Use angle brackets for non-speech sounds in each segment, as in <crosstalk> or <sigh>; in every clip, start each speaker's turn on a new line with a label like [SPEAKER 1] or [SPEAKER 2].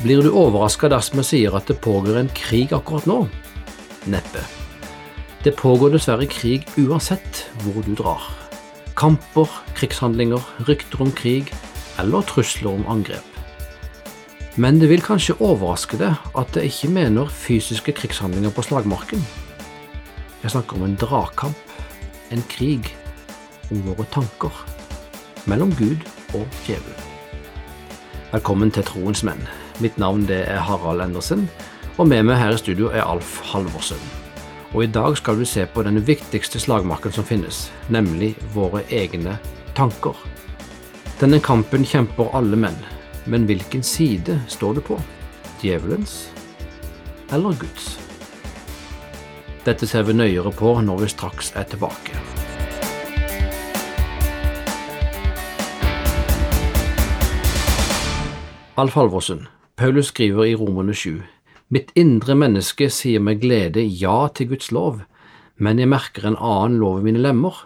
[SPEAKER 1] Blir du overraska dersom jeg sier at det pågår en krig akkurat nå? Neppe. Det pågår dessverre krig uansett hvor du drar. Kamper, krigshandlinger, rykter om krig eller trusler om angrep. Men det vil kanskje overraske deg at jeg ikke mener fysiske krigshandlinger på slagmarken. Jeg snakker om en dragkamp, en krig, om våre tanker, mellom Gud og djevelen. Velkommen til Troens menn. Mitt navn det er Harald Endersen, og med meg her i studio er Alf Halvorsen. Og I dag skal du se på den viktigste slagmarken som finnes, nemlig våre egne tanker. Denne kampen kjemper alle menn, men hvilken side står du på? Djevelens eller Guds? Dette ser vi nøyere på når vi straks er tilbake. Alf Halvorsen, Paulus skriver i Romerne 7. Mitt indre menneske sier med glede ja til Guds lov, men jeg merker en annen lov i mine lemmer.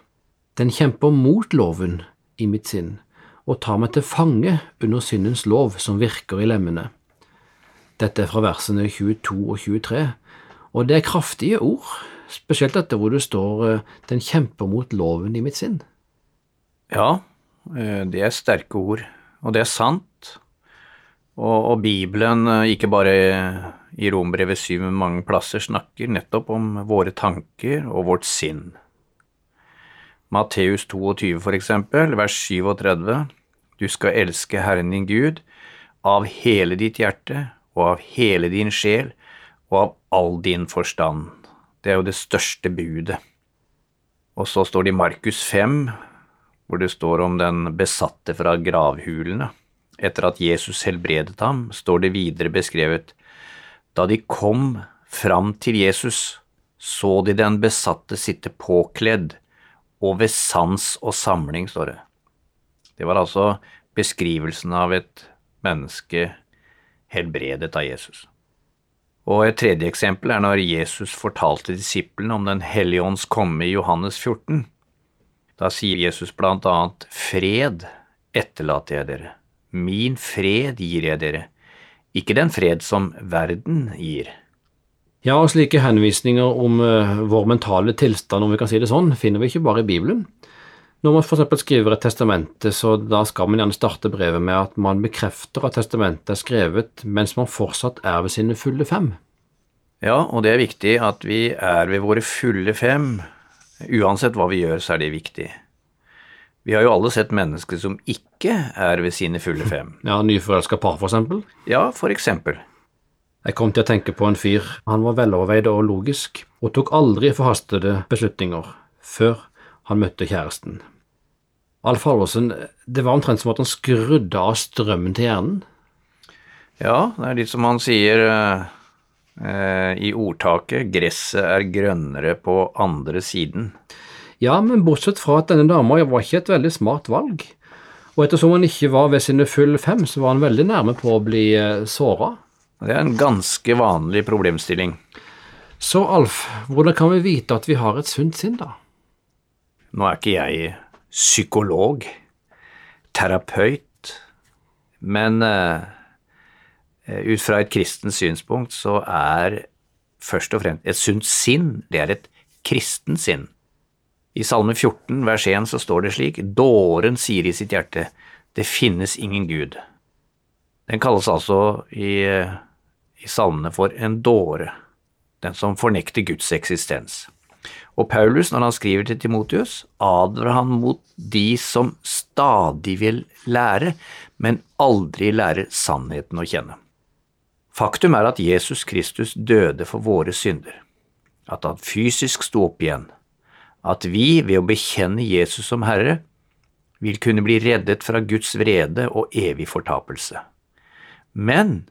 [SPEAKER 1] Den kjemper mot loven i mitt sinn og tar meg til fange under syndens lov som virker i lemmene. Dette er fra versene 22 og 23, og det er kraftige ord, spesielt dette hvor det står den kjemper mot loven i mitt sinn.
[SPEAKER 2] Ja, det er sterke ord, og det er sant. Og, og Bibelen, ikke bare i Rombrevet 7, men mange plasser, snakker nettopp om våre tanker og vårt sinn. Matteus 22 for eksempel, vers 37, du skal elske Herren din Gud av hele ditt hjerte og av hele din sjel og av all din forstand. Det er jo det største budet. Og så står det i Markus 5, hvor det står om den besatte fra gravhulene. Etter at Jesus helbredet ham, står det videre beskrevet, da de kom fram til Jesus, så de den besatte sitte påkledd, og ved sans og samling, står det. Det var altså beskrivelsen av et menneske helbredet av Jesus. Og et tredje eksempel er når Jesus fortalte disiplene om Den hellige ånds komme i Johannes 14. Da sier Jesus blant annet, Fred etterlater jeg dere Min fred gir jeg dere, ikke den fred som verden gir.
[SPEAKER 1] Ja, og slike henvisninger om uh, vår mentale tilstand, om vi kan si det sånn, finner vi ikke bare i Bibelen. Når man f.eks. skriver et testamente, så da skal man gjerne starte brevet med at man bekrefter at testamentet er skrevet mens man fortsatt er ved sine fulle fem.
[SPEAKER 2] Ja, og det er viktig at vi er ved våre fulle fem. Uansett hva vi gjør, så er det viktig. Vi har jo alle sett mennesker som ikke er ved sine fulle fem. <laughs>
[SPEAKER 1] Ja, Nyforelska par, for eksempel?
[SPEAKER 2] Ja, for eksempel.
[SPEAKER 1] Jeg kom til å tenke på en fyr. Han var veloverveid og logisk, og tok aldri forhastede beslutninger før han møtte kjæresten. Alf Halvorsen, det var omtrent som at han skrudde av strømmen til hjernen?
[SPEAKER 2] Ja, det er litt som han sier eh, eh, i ordtaket, gresset er grønnere på andre siden.
[SPEAKER 1] Ja, men bortsett fra at denne dama var ikke et veldig smart valg. Og ettersom han ikke var ved sine full fem, så var han veldig nærme på å bli eh, såra.
[SPEAKER 2] Det er en ganske vanlig problemstilling.
[SPEAKER 1] Så Alf, hvordan kan vi vite at vi har et sunt sinn, da?
[SPEAKER 2] Nå er ikke jeg psykolog, terapeut, men uh, ut fra et kristent synspunkt så er først og fremst et sunt sinn, det er et kristent sinn. I Salme 14 vers 1 så står det slik, dåren sier i sitt hjerte, det finnes ingen Gud. Den kalles altså i, i salmene for en dåre, den som fornekter Guds eksistens. Og Paulus, når han skriver til Timotius, advarer han mot de som stadig vil lære, men aldri lærer sannheten å kjenne. Faktum er at Jesus Kristus døde for våre synder, at han fysisk sto opp igjen, at vi, ved å bekjenne Jesus som Herre, vil kunne bli reddet fra Guds vrede og evig fortapelse. Men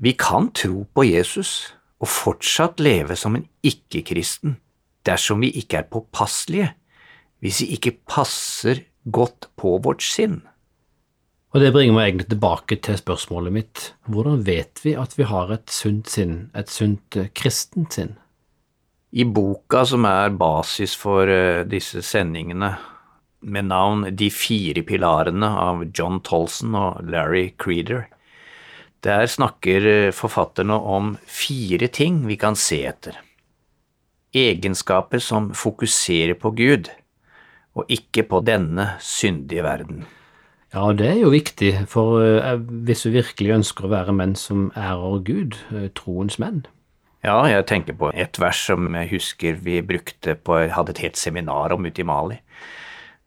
[SPEAKER 2] vi kan tro på Jesus og fortsatt leve som en ikke-kristen dersom vi ikke er påpasselige, hvis vi ikke passer godt på vårt sinn.
[SPEAKER 1] Og Det bringer meg egentlig tilbake til spørsmålet mitt. Hvordan vet vi at vi har et sunt sinn, et sunt eh, kristent sinn?
[SPEAKER 2] I boka som er basis for uh, disse sendingene, med navn De fire pilarene av John Tolson og Larry Creeder, Der snakker eh, forfatterne om fire ting vi kan se etter. Egenskaper som fokuserer på Gud, og ikke på denne syndige verden.
[SPEAKER 1] Ja, det er jo viktig, for eh, hvis vi virkelig ønsker å være menn som ærer Gud, eh, troens menn.
[SPEAKER 2] Ja, jeg tenker på et vers som jeg husker vi brukte på hadde et helt seminar om ute i Mali,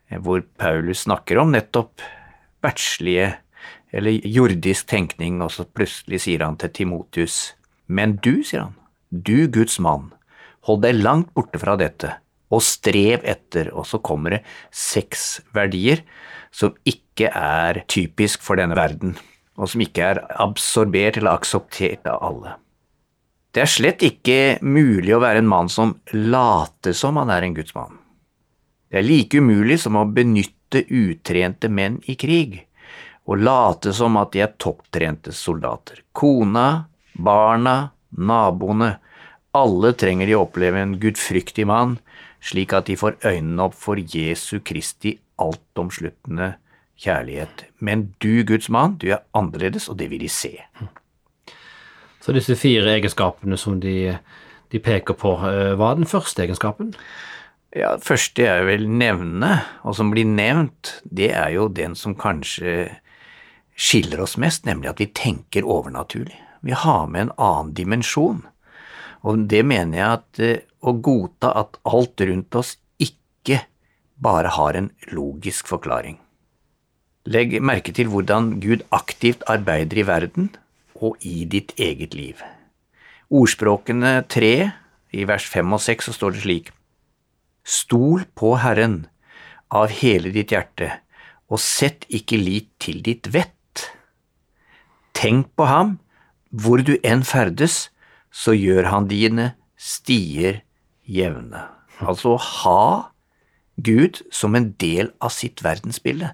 [SPEAKER 2] eh, hvor Paulus snakker om nettopp verdslige eller jordisk tenkning, og så plutselig sier han til Timotius, men du, sier han, du Guds mann, hold deg langt borte fra dette, og strev etter, og så kommer det seks verdier som ikke er typisk for denne verden, og som ikke er absorbert eller akseptert av alle. Det er slett ikke mulig å være en mann som later som han er en gudsmann. Det er like umulig som å benytte utrente menn i krig og late som at de er topptrente soldater. Kona, barna, naboene, alle trenger de å oppleve en gudfryktig mann, slik at de får øynene opp for Jesu Kristi altomsluttende kjærlighet. Men du, Guds mann, du er annerledes, og det vil de se.
[SPEAKER 1] Så disse fire egenskapene som de, de peker på, eh, hva er den første egenskapen?
[SPEAKER 2] Ja, første jeg vil nevne, og som blir nevnt, det er jo den som kanskje skiller oss mest, nemlig at vi tenker overnaturlig. Vi har med en annen dimensjon. Og det mener jeg at eh, å godta at alt rundt oss ikke bare har en logisk forklaring. Legg merke til hvordan Gud aktivt arbeider i verden og i ditt eget liv. Ordspråkene tre, i vers fem og seks, så står det slik Stol på Herren av hele ditt hjerte, og sett ikke lit til ditt vett. Tenk på ham, hvor du enn ferdes, så gjør han dine stier jevne. Altså ha Gud som en del av sitt verdensbilde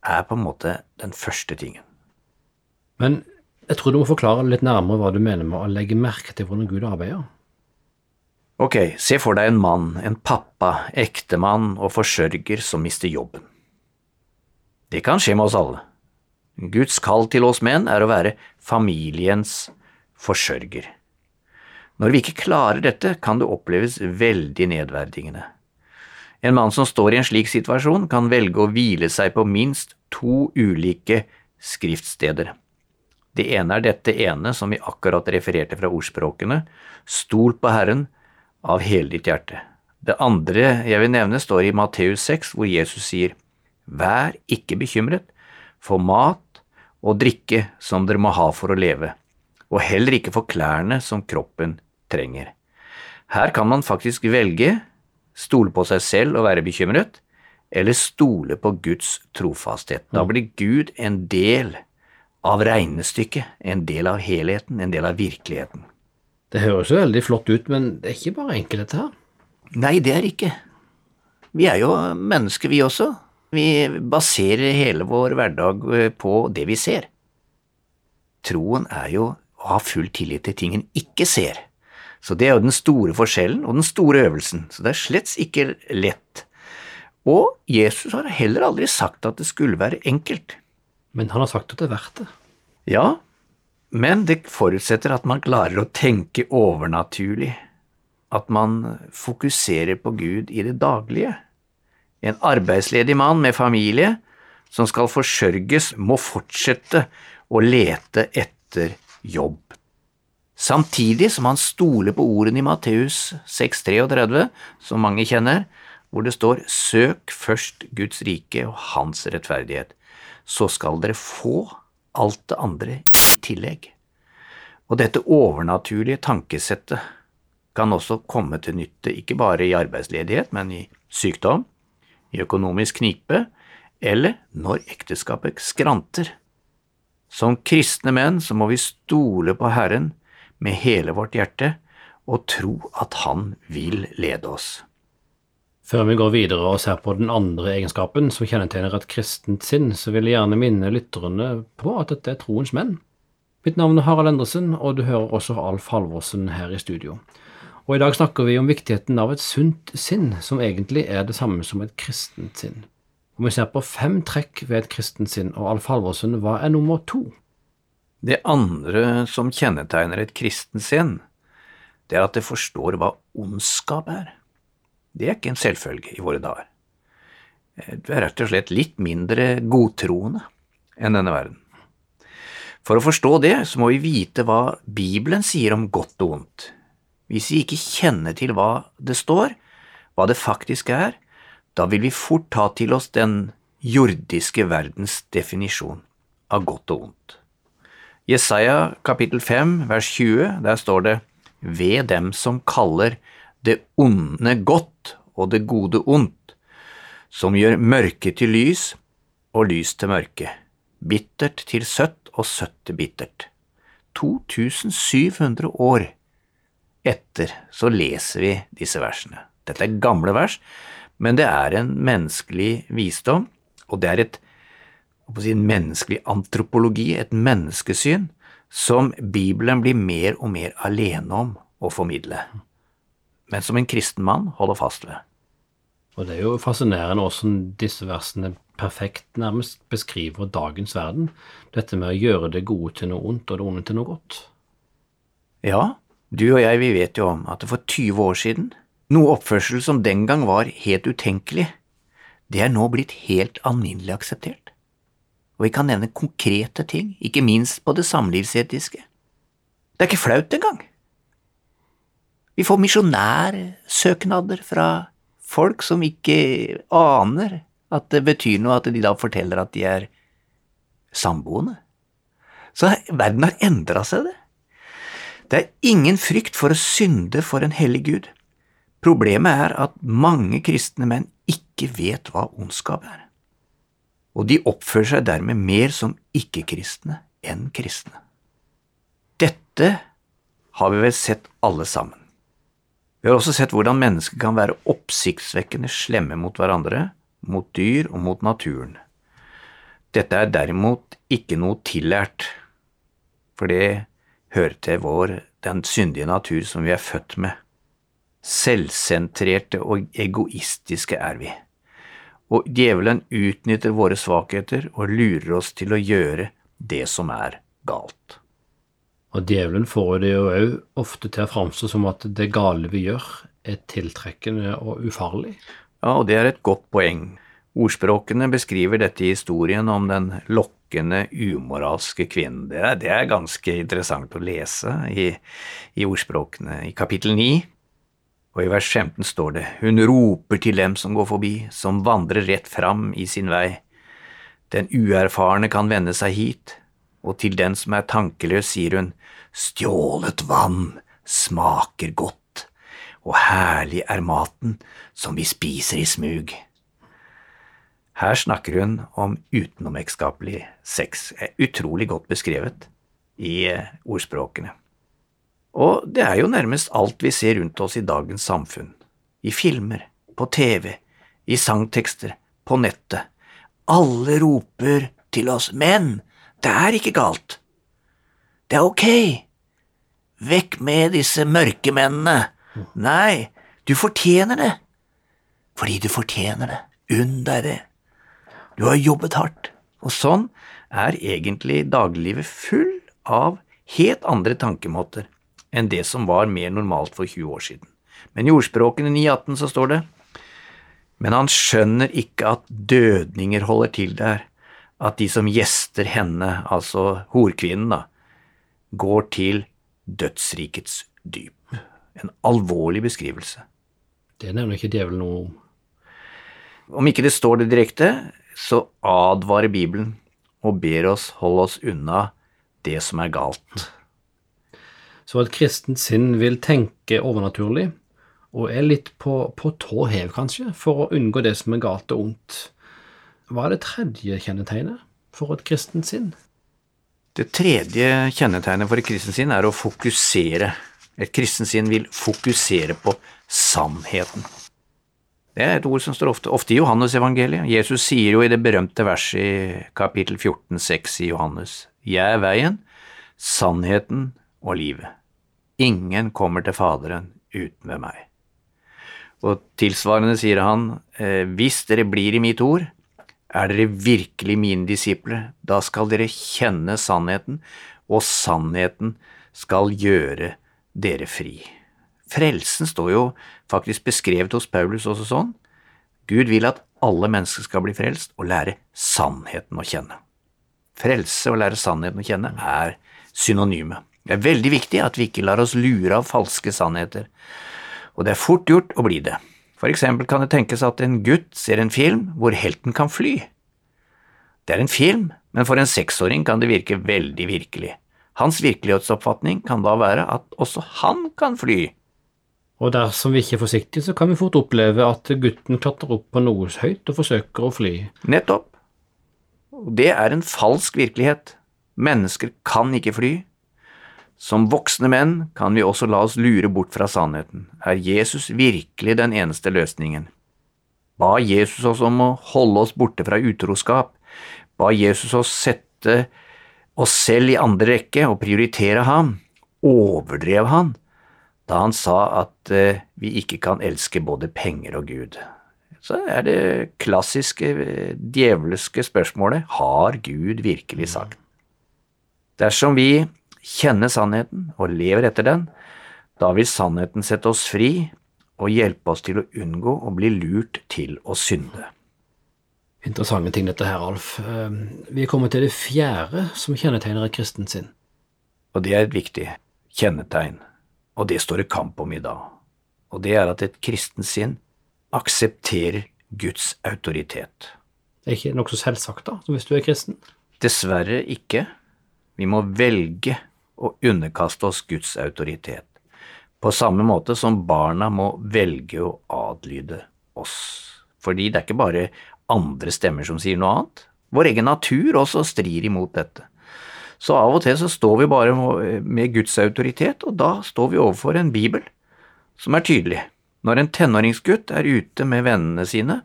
[SPEAKER 2] er på en måte den første tingen.
[SPEAKER 1] Men jeg tror du må forklare litt nærmere hva du mener med å legge merke til hvordan Gud arbeider.
[SPEAKER 2] Ok, se for deg en mann, en pappa, ektemann og forsørger som mister jobben. Det kan skje med oss alle. Guds kall til oss menn er å være familiens forsørger. Når vi ikke klarer dette, kan det oppleves veldig nedverdigende. En mann som står i en slik situasjon, kan velge å hvile seg på minst to ulike skriftsteder. Det ene er dette ene som vi akkurat refererte fra ordspråkene, stol på Herren av hele ditt hjerte. Det andre jeg vil nevne, står i Matteus 6, hvor Jesus sier, Vær ikke bekymret for mat og drikke som dere må ha for å leve, og heller ikke for klærne som kroppen trenger. Her kan man faktisk velge stole på seg selv og være bekymret, eller stole på Guds trofasthet. Da blir Gud en del av regnestykket, en del av helheten, en del av virkeligheten.
[SPEAKER 1] Det høres jo veldig flott ut, men det er ikke bare enkelt dette her.
[SPEAKER 2] Nei, det er ikke. Vi er jo mennesker, vi også. Vi baserer hele vår hverdag eh, på det vi ser. Troen er jo å ha full tillit til ting en ikke ser. Så det er jo den store forskjellen og den store øvelsen, så det er slett ikke lett. Og Jesus har heller aldri sagt at det skulle være enkelt.
[SPEAKER 1] Men han har sagt at det er verdt det.
[SPEAKER 2] Ja, men det forutsetter at man klarer å tenke overnaturlig, at man fokuserer på Gud i det daglige. En arbeidsledig mann med familie som skal forsørges, må fortsette å lete etter jobb samtidig som han stoler på ordene i Matteus 6,33, som mange kjenner, hvor det står Søk først Guds rike og Hans rettferdighet, så skal dere få alt det andre i tillegg. Og dette overnaturlige tankesettet kan også komme til nytte ikke bare i arbeidsledighet, men i sykdom, i økonomisk knipe, eller når ekteskapet skranter. Som kristne menn så må vi stole på Herren med hele vårt hjerte og tro at Han vil lede oss.
[SPEAKER 1] Før vi går videre og ser på den andre egenskapen som kjennetegner et kristent sinn, så vil jeg gjerne minne lytterne på at dette er troens menn. Mitt navn er Harald Endresen, og du hører også Alf Halvorsen her i studio. Og I dag snakker vi om viktigheten av et sunt sinn, som egentlig er det samme som et kristent sinn. Og Vi ser på fem trekk ved et kristent sinn, og Alf Halvorsen, hva er nummer to?
[SPEAKER 2] Det andre som kjennetegner et kristent sinn, det er at det forstår hva ondskap er. Det er ikke en selvfølge i våre dager. Du er rett og slett litt mindre godtroende enn denne verden. For å forstå det, så må vi vite hva Bibelen sier om godt og ondt. Hvis vi ikke kjenner til hva det står, hva det faktisk er, da vil vi fort ta til oss den jordiske verdens definisjon av godt og ondt. Jesaja kapittel 5 vers 20, der står det ved dem som kaller det onde godt og det gode ondt, som gjør mørke til lys og lys til mørke, bittert til søtt og søtt til bittert. 2700 år etter så leser vi disse versene. Dette er gamle vers, men det er en menneskelig visdom, og det er et, si, en menneskelig antropologi, et menneskesyn, som Bibelen blir mer og mer alene om å formidle, men som en kristen mann holder fast ved.
[SPEAKER 1] Og Det er jo fascinerende hvordan disse versene perfekt nærmest beskriver dagens verden, dette med å gjøre det gode til noe ondt og det onde til noe godt.
[SPEAKER 2] Ja, du og jeg vi vet jo om at det for 20 år siden, noe oppførsel som den gang var helt utenkelig, det er nå blitt helt alminnelig akseptert. Og vi kan nevne konkrete ting, ikke minst på det samlivsetiske. Det er ikke flaut engang. Vi får misjonærsøknader fra folk som ikke aner at det betyr noe at de da forteller at de er samboende. Så verden har endra seg, det. Det er ingen frykt for å synde for en hellig Gud. Problemet er at mange kristne menn ikke vet hva ondskap er, og de oppfører seg dermed mer som ikke-kristne enn kristne. Dette har vi vel sett alle sammen. Vi har også sett hvordan mennesker kan være oppsiktsvekkende slemme mot hverandre, mot dyr og mot naturen. Dette er derimot ikke noe tillært, for det hører til vår, den syndige natur som vi er født med. Selvsentrerte og egoistiske er vi, og djevelen utnytter våre svakheter og lurer oss til å gjøre det som er galt.
[SPEAKER 1] Og djevelen får det jo òg ofte til å framstå som at det gale vi gjør, er tiltrekkende og ufarlig.
[SPEAKER 2] Ja, og det er et godt poeng. Ordspråkene beskriver dette i historien om den lokkende, umoralske kvinnen. Det er, det er ganske interessant å lese i, i ordspråkene. I kapittel 9 og i vers 15 står det, hun roper til dem som går forbi, som vandrer rett fram i sin vei. Den uerfarne kan vende seg hit, og til den som er tankeløs, sier hun, stjålet vann smaker godt, og herlig er maten som vi spiser i smug. Her snakker hun om utenomekteskapelig sex, utrolig godt beskrevet i eh, ordspråkene. Og det er jo nærmest alt vi ser rundt oss i dagens samfunn, i filmer, på TV, i sangtekster, på nettet. Alle roper til oss, men det er ikke galt. Det er ok. Vekk med disse mørke mennene. Nei, du fortjener det. Fordi du fortjener det. Unn deg det. Du har jobbet hardt. Og sånn er egentlig dagliglivet full av helt andre tankemåter enn det som var mer normalt for 20 år siden. Men i ordspråkene 9.18 så står det Men han skjønner ikke at dødninger holder til der, at de som gjester henne, altså horkvinnen, da, går til dødsrikets dyp. En alvorlig beskrivelse.
[SPEAKER 1] Det nevner ikke djevelen noe om.
[SPEAKER 2] Om ikke det står det direkte, så advarer Bibelen og ber oss holde oss unna det som er galt.
[SPEAKER 1] Så et kristent sinn vil tenke overnaturlig, og er litt på, på tå hev, kanskje, for å unngå det som er galt og ondt. Hva er det tredje kjennetegnet for et kristent sinn?
[SPEAKER 2] Det tredje kjennetegnet for et kristent sinn er å fokusere. Et kristent sinn vil fokusere på sannheten. Det er et ord som står ofte, ofte i Johannes-evangeliet. Jesus sier jo i det berømte verset i kapittel 14, 6 i Johannes, Jeg er veien, sannheten og livet. Ingen kommer til Faderen uten ved meg. Og tilsvarende sier han, «Eh, hvis dere blir i mitt ord, er dere virkelig mine disipler, da skal dere kjenne sannheten, og sannheten skal gjøre dere fri. Frelsen står jo faktisk beskrevet hos Paulus også sånn. Gud vil at alle mennesker skal bli frelst og lære sannheten å kjenne. Frelse og lære sannheten å kjenne er synonyme. Det er veldig viktig at vi ikke lar oss lure av falske sannheter, og det er fort gjort å bli det. For eksempel kan det tenkes at en gutt ser en film hvor helten kan fly. Det er en film, men for en seksåring kan det virke veldig virkelig. Hans virkelighetsoppfatning kan da være at også han kan fly.
[SPEAKER 1] Og dersom vi ikke er forsiktige, så kan vi fort oppleve at gutten klatrer opp på noe høyt og forsøker å fly.
[SPEAKER 2] Nettopp. Det er en falsk virkelighet. Mennesker kan ikke fly. Som voksne menn kan vi også la oss lure bort fra sannheten. Er Jesus virkelig den eneste løsningen? Ba Jesus oss om å holde oss borte fra utroskap? Ba Jesus oss sette oss selv i andre rekke og prioritere ham? Overdrev han da han sa at eh, vi ikke kan elske både penger og Gud? Så er det klassiske eh, djevelske spørsmålet har Gud virkelig sagt? Dersom vi kjenner sannheten og lever etter den, da vil sannheten sette oss fri og hjelpe oss til å unngå å bli lurt til å synde.
[SPEAKER 1] Interessante ting dette her, Alf. Ehm, vi er kommet til det fjerde som kjennetegner et kristent sinn.
[SPEAKER 2] Og det er et viktig kjennetegn, og det står det kamp om i dag. Og det er at et kristent sinn aksepterer Guds autoritet.
[SPEAKER 1] Det er ikke nokså selvsagt, da, hvis du er kristen?
[SPEAKER 2] Dessverre ikke. Vi må velge å underkaste oss Guds autoritet, på samme måte som barna må velge å adlyde oss. Fordi det er ikke bare andre stemmer som sier noe annet. Vår egen natur også strir imot dette. Så av og til så står vi bare med Guds autoritet, og da står vi overfor en bibel som er tydelig. Når en tenåringsgutt er ute med vennene sine,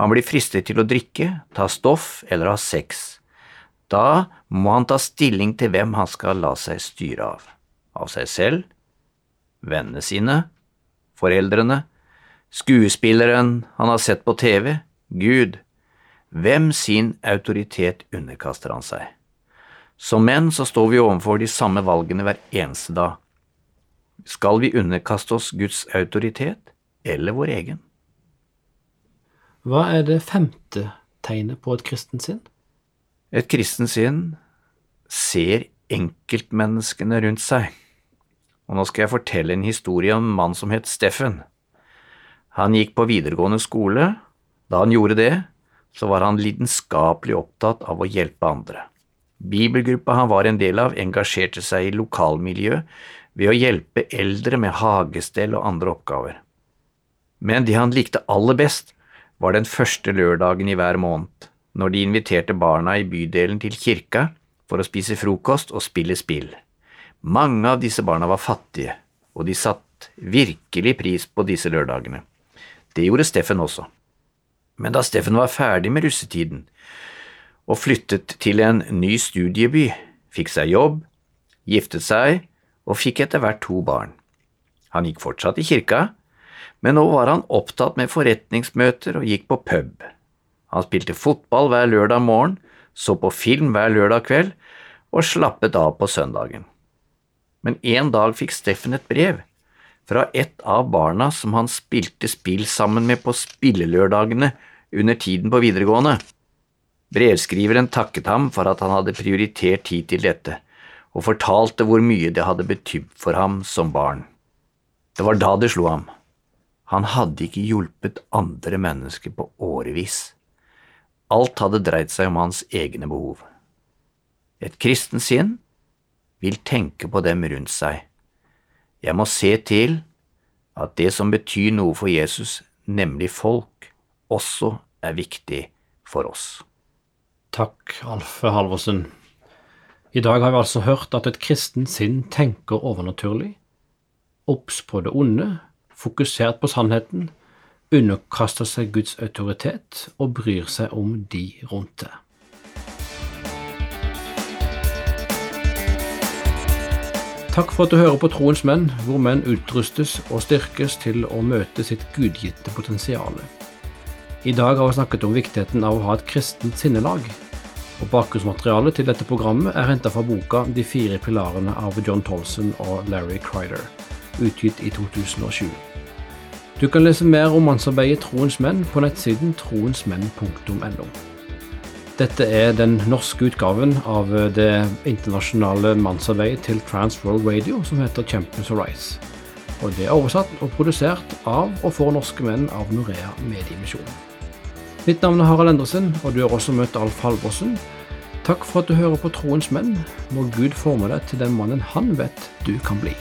[SPEAKER 2] han blir fristet til å drikke, ta stoff eller ha sex, da må han ta stilling til hvem han skal la seg styre av. Av seg selv, vennene sine, foreldrene, skuespilleren han har sett på TV, Gud. Hvem sin autoritet underkaster han seg? Som menn så står vi overfor de samme valgene hver eneste dag. Skal vi underkaste oss Guds autoritet eller vår egen?
[SPEAKER 1] Hva er det femte tegnet på et kristent sinn?
[SPEAKER 2] Et kristent sinn ser enkeltmenneskene rundt seg. Og nå skal jeg fortelle en historie om en mann som het Steffen. Han gikk på videregående skole. Da han gjorde det, så var han lidenskapelig opptatt av å hjelpe andre. Bibelgruppa han var en del av, engasjerte seg i lokalmiljø ved å hjelpe eldre med hagestell og andre oppgaver. Men det han likte aller best, var den første lørdagen i hver måned når de inviterte barna i bydelen til kirka for å spise frokost og spille spill. Mange av disse barna var fattige, og de satt virkelig pris på disse lørdagene. Det gjorde Steffen også. Men da Steffen var ferdig med russetiden og flyttet til en ny studieby, fikk seg jobb, giftet seg og fikk etter hvert to barn. Han gikk fortsatt i kirka, men nå var han opptatt med forretningsmøter og gikk på pub. Han spilte fotball hver lørdag morgen, så på film hver lørdag kveld og slappet av på søndagen. Men en dag fikk Steffen et brev fra et av barna som han spilte spill sammen med på spillelørdagene under tiden på videregående. Brevskriveren takket ham for at han hadde prioritert tid til dette, og fortalte hvor mye det hadde betydd for ham som barn. Det var da det slo ham. Han hadde ikke hjulpet andre mennesker på årevis. Alt hadde dreid seg om hans egne behov. Et kristent sinn vil tenke på dem rundt seg. Jeg må se til at det som betyr noe for Jesus, nemlig folk, også er viktig for oss.
[SPEAKER 1] Takk, Alfe Halvorsen. I dag har vi altså hørt at et kristent sinn tenker overnaturlig, obs på det onde, fokusert på sannheten, underkaster seg Guds autoritet og bryr seg om de rundt det. Takk for at du hører på Troens menn, hvor menn utrustes og styrkes til å møte sitt gudgitte potensial. I dag har vi snakket om viktigheten av å ha et kristent sinnelag. Og Bakgrunnsmaterialet til dette programmet er henta fra boka De fire pilarene av John Tolson og Larry Crider, utgitt i 2007. Du kan lese mer om mannsarbeidet Troens menn på nettsiden troensmenn.no. Dette er den norske utgaven av det internasjonale mannsarbeidet til Trans World Radio, som heter Champions of Rise. Og det er oversatt og produsert av og for norske menn av Norea Mediemisjon. Mitt navn er Harald Endresen, og du har også møtt Alf Halvorsen. Takk for at du hører på Troens menn. Må Gud forme deg til den mannen han vet du kan bli.